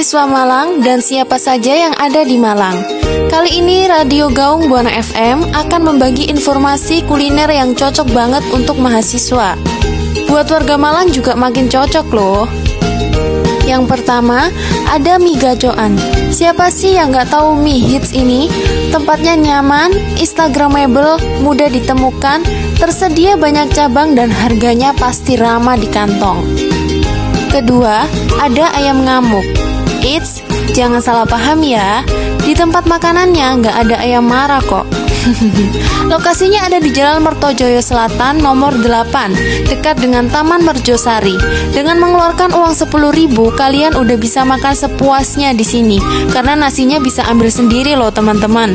mahasiswa Malang, dan siapa saja yang ada di Malang. Kali ini Radio Gaung Buana FM akan membagi informasi kuliner yang cocok banget untuk mahasiswa. Buat warga Malang juga makin cocok loh. Yang pertama, ada mie gacoan. Siapa sih yang nggak tahu mie hits ini? Tempatnya nyaman, instagramable, mudah ditemukan, tersedia banyak cabang dan harganya pasti ramah di kantong. Kedua, ada ayam ngamuk. Eits, jangan salah paham ya. Di tempat makanannya nggak ada ayam marah kok. Lokasinya ada di Jalan Mertojoyo Selatan nomor 8, dekat dengan Taman Merjosari. Dengan mengeluarkan uang 10.000, kalian udah bisa makan sepuasnya di sini karena nasinya bisa ambil sendiri loh, teman-teman.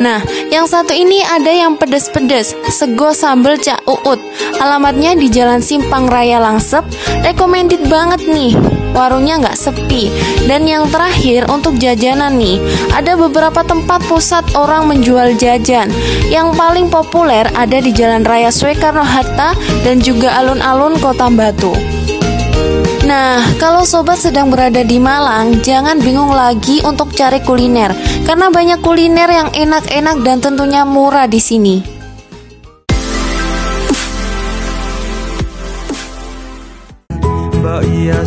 Nah, yang satu ini ada yang pedes-pedes, sego sambal cak uut. Alamatnya di Jalan Simpang Raya Langsep. Recommended banget nih warungnya nggak sepi. Dan yang terakhir untuk jajanan nih, ada beberapa tempat pusat orang menjual jajan. Yang paling populer ada di Jalan Raya Soekarno Hatta dan juga alun-alun Kota Batu. Nah, kalau sobat sedang berada di Malang, jangan bingung lagi untuk cari kuliner, karena banyak kuliner yang enak-enak dan tentunya murah di sini. Mbak iya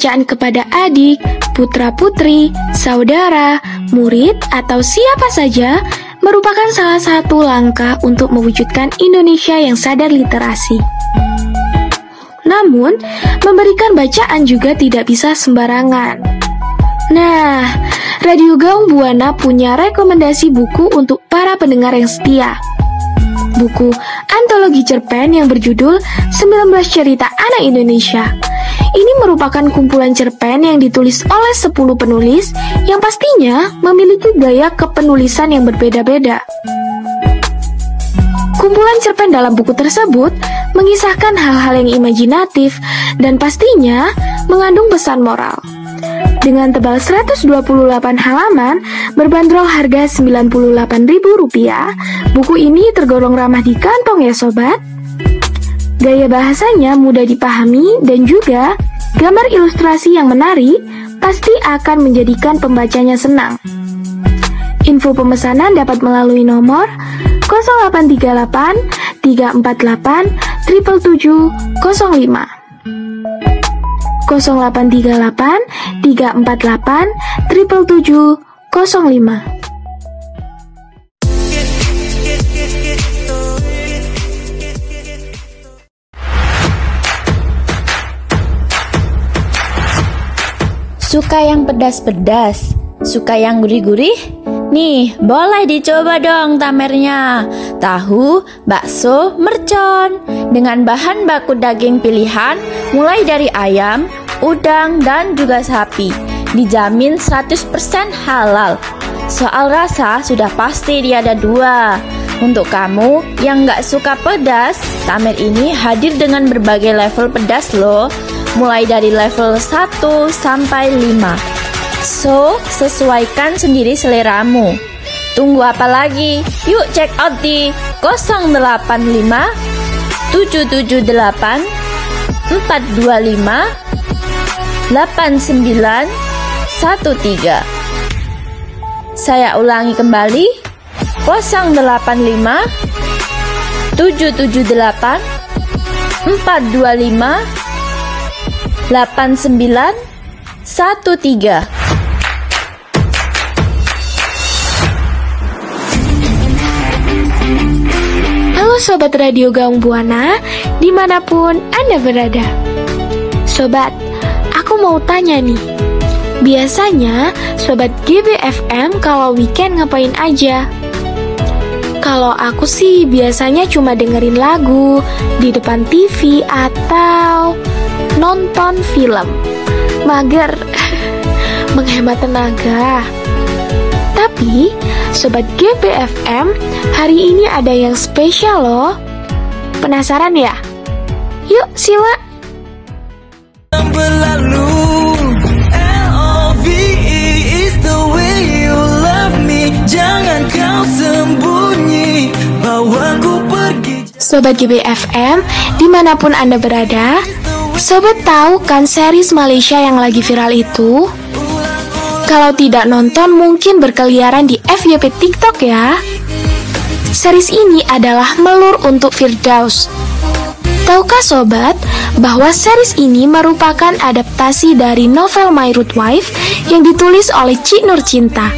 bacaan kepada adik, putra-putri, saudara, murid, atau siapa saja merupakan salah satu langkah untuk mewujudkan Indonesia yang sadar literasi. Namun, memberikan bacaan juga tidak bisa sembarangan. Nah, Radio Gaung Buana punya rekomendasi buku untuk para pendengar yang setia. Buku antologi cerpen yang berjudul 19 Cerita Anak Indonesia. Ini merupakan kumpulan cerpen yang ditulis oleh 10 penulis yang pastinya memiliki gaya kepenulisan yang berbeda-beda. Kumpulan cerpen dalam buku tersebut mengisahkan hal-hal yang imajinatif dan pastinya mengandung pesan moral. Dengan tebal 128 halaman, berbanderol harga Rp98.000, buku ini tergolong ramah di kantong ya sobat. Gaya bahasanya mudah dipahami dan juga gambar ilustrasi yang menarik pasti akan menjadikan pembacanya senang. Info pemesanan dapat melalui nomor 0838 348 77705. 0838 348 77705. Suka yang pedas-pedas? Suka yang gurih-gurih? Nih, boleh dicoba dong tamernya. Tahu, bakso, mercon. Dengan bahan baku daging pilihan, mulai dari ayam, udang, dan juga sapi. Dijamin 100% halal. Soal rasa, sudah pasti dia ada dua. Untuk kamu yang nggak suka pedas, tamer ini hadir dengan berbagai level pedas loh. Mulai dari level 1 sampai 5. So, sesuaikan sendiri seleramu. Tunggu apa lagi? Yuk check out di 085 778 425 8913. Saya ulangi kembali 085 778 425 8913. Sobat Radio Gaung Buana, di mana pun Anda berada. Sobat, aku mau tanya nih, biasanya Sobat GBFM kalau weekend ngapain aja? Kalau aku sih biasanya cuma dengerin lagu di depan TV atau nonton film. Mager, menghemat tenaga. Tapi, Sobat GPFM, hari ini ada yang spesial loh. Penasaran ya? Yuk, simak! Berlalu L-O-V-E is the way you love me Jangan kau sembunyi Sobat GBFM, di mana pun Anda berada, Sobat tahu kan series Malaysia yang lagi viral itu? Kalau tidak nonton mungkin berkeliaran di FYP TikTok ya. Series ini adalah Melur untuk Firdaus. Tahukah sobat bahwa series ini merupakan adaptasi dari novel My Root Wife yang ditulis oleh Cik Nur Cinta.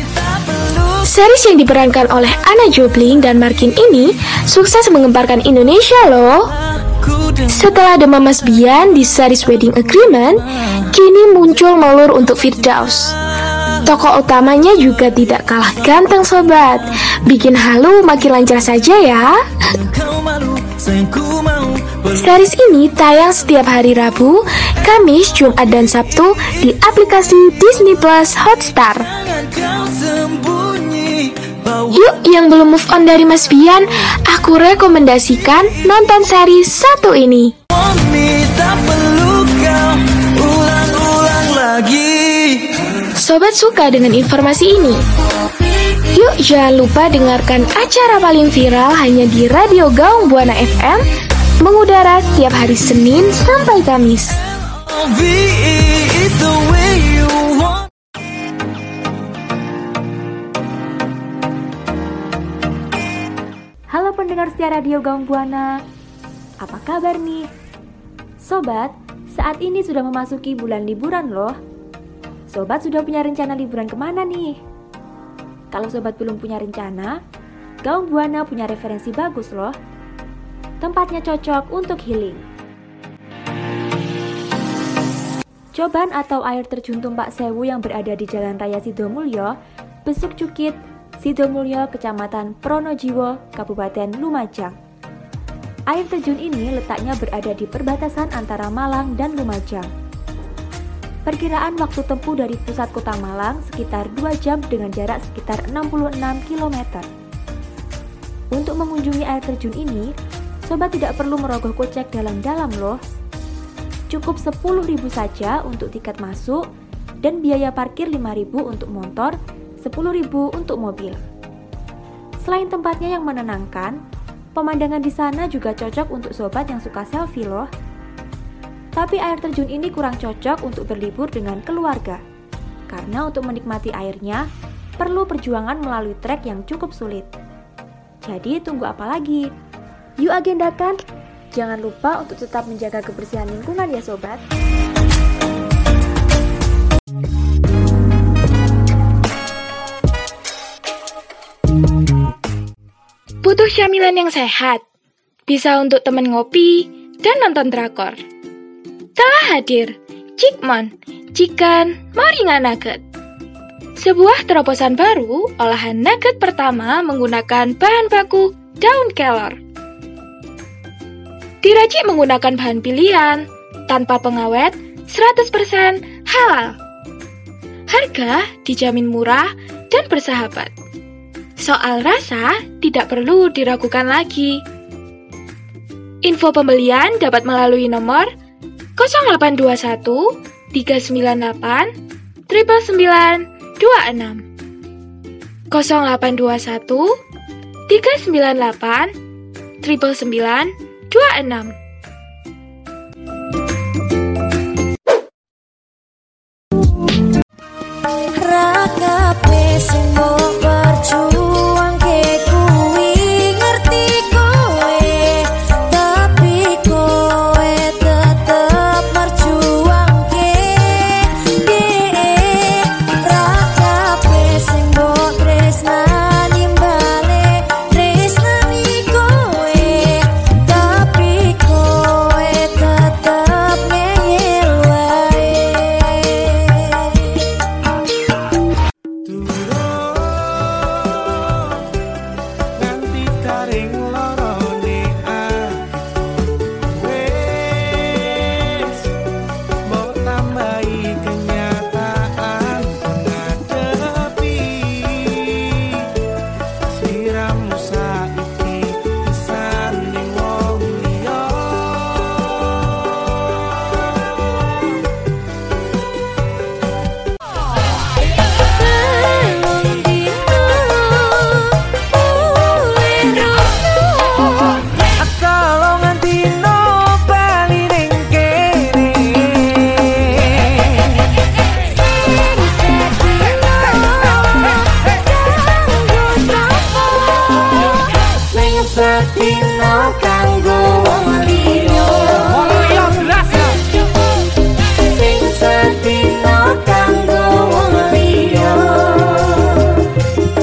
Series yang diperankan oleh Anna Jobling dan Markin ini sukses mengembarkan Indonesia loh. Setelah The Mamas Bian di series Wedding Agreement, kini muncul Melur untuk Firdaus. Tokoh utamanya juga tidak kalah ganteng sobat Bikin halu makin lancar saja ya Series ini tayang setiap hari Rabu, Kamis, Jumat, dan Sabtu di aplikasi Disney Plus Hotstar. Yuk, yang belum move on dari Mas Bian, aku rekomendasikan nonton series satu ini. Sobat suka dengan informasi ini? Yuk jangan lupa dengarkan acara paling viral hanya di Radio Gaung Buana FM mengudara setiap hari Senin sampai Kamis. Pendengar setia Radio Gaung Buana, apa kabar nih? Sobat, saat ini sudah memasuki bulan liburan loh. Sobat sudah punya rencana liburan ke mana nih? Kalau sobat belum punya rencana, Gaung Buana punya referensi bagus loh. Tempatnya cocok untuk healing. Coban atau air terjun Tumpak Sewu yang berada di Jalan Raya Sidomulyo, Besuk Cukit, Sidomulyo, Kecamatan Pronojiwo, Kabupaten Lumajang. Air terjun ini letaknya berada di perbatasan antara Malang dan Lumajang. Perkiraan waktu tempuh dari pusat kota Malang sekitar 2 jam dengan jarak sekitar 66 km. Untuk mengunjungi air terjun ini, sobat tidak perlu merogoh kocek dalam-dalam loh. Cukup 10.000 saja untuk tiket masuk dan biaya parkir 5.000 untuk motor, 10.000 untuk mobil. Selain tempatnya yang menenangkan, pemandangan di sana juga cocok untuk sobat yang suka selfie loh. Tapi air terjun ini kurang cocok untuk berlibur dengan keluarga. Karena untuk menikmati airnya, perlu perjuangan melalui trek yang cukup sulit. Jadi tunggu apa lagi? Yuk agendakan! Jangan lupa untuk tetap menjaga kebersihan lingkungan ya sobat. Butuh syamilan yang sehat, bisa untuk temen ngopi dan nonton drakor telah hadir Cikmon, Chicken Moringa Nugget. Sebuah terobosan baru olahan nugget pertama menggunakan bahan baku daun kelor. Diracik menggunakan bahan pilihan, tanpa pengawet, 100% halal. Harga dijamin murah dan bersahabat. Soal rasa tidak perlu diragukan lagi. Info pembelian dapat melalui nomor 0821 398 999 26 0821 398 999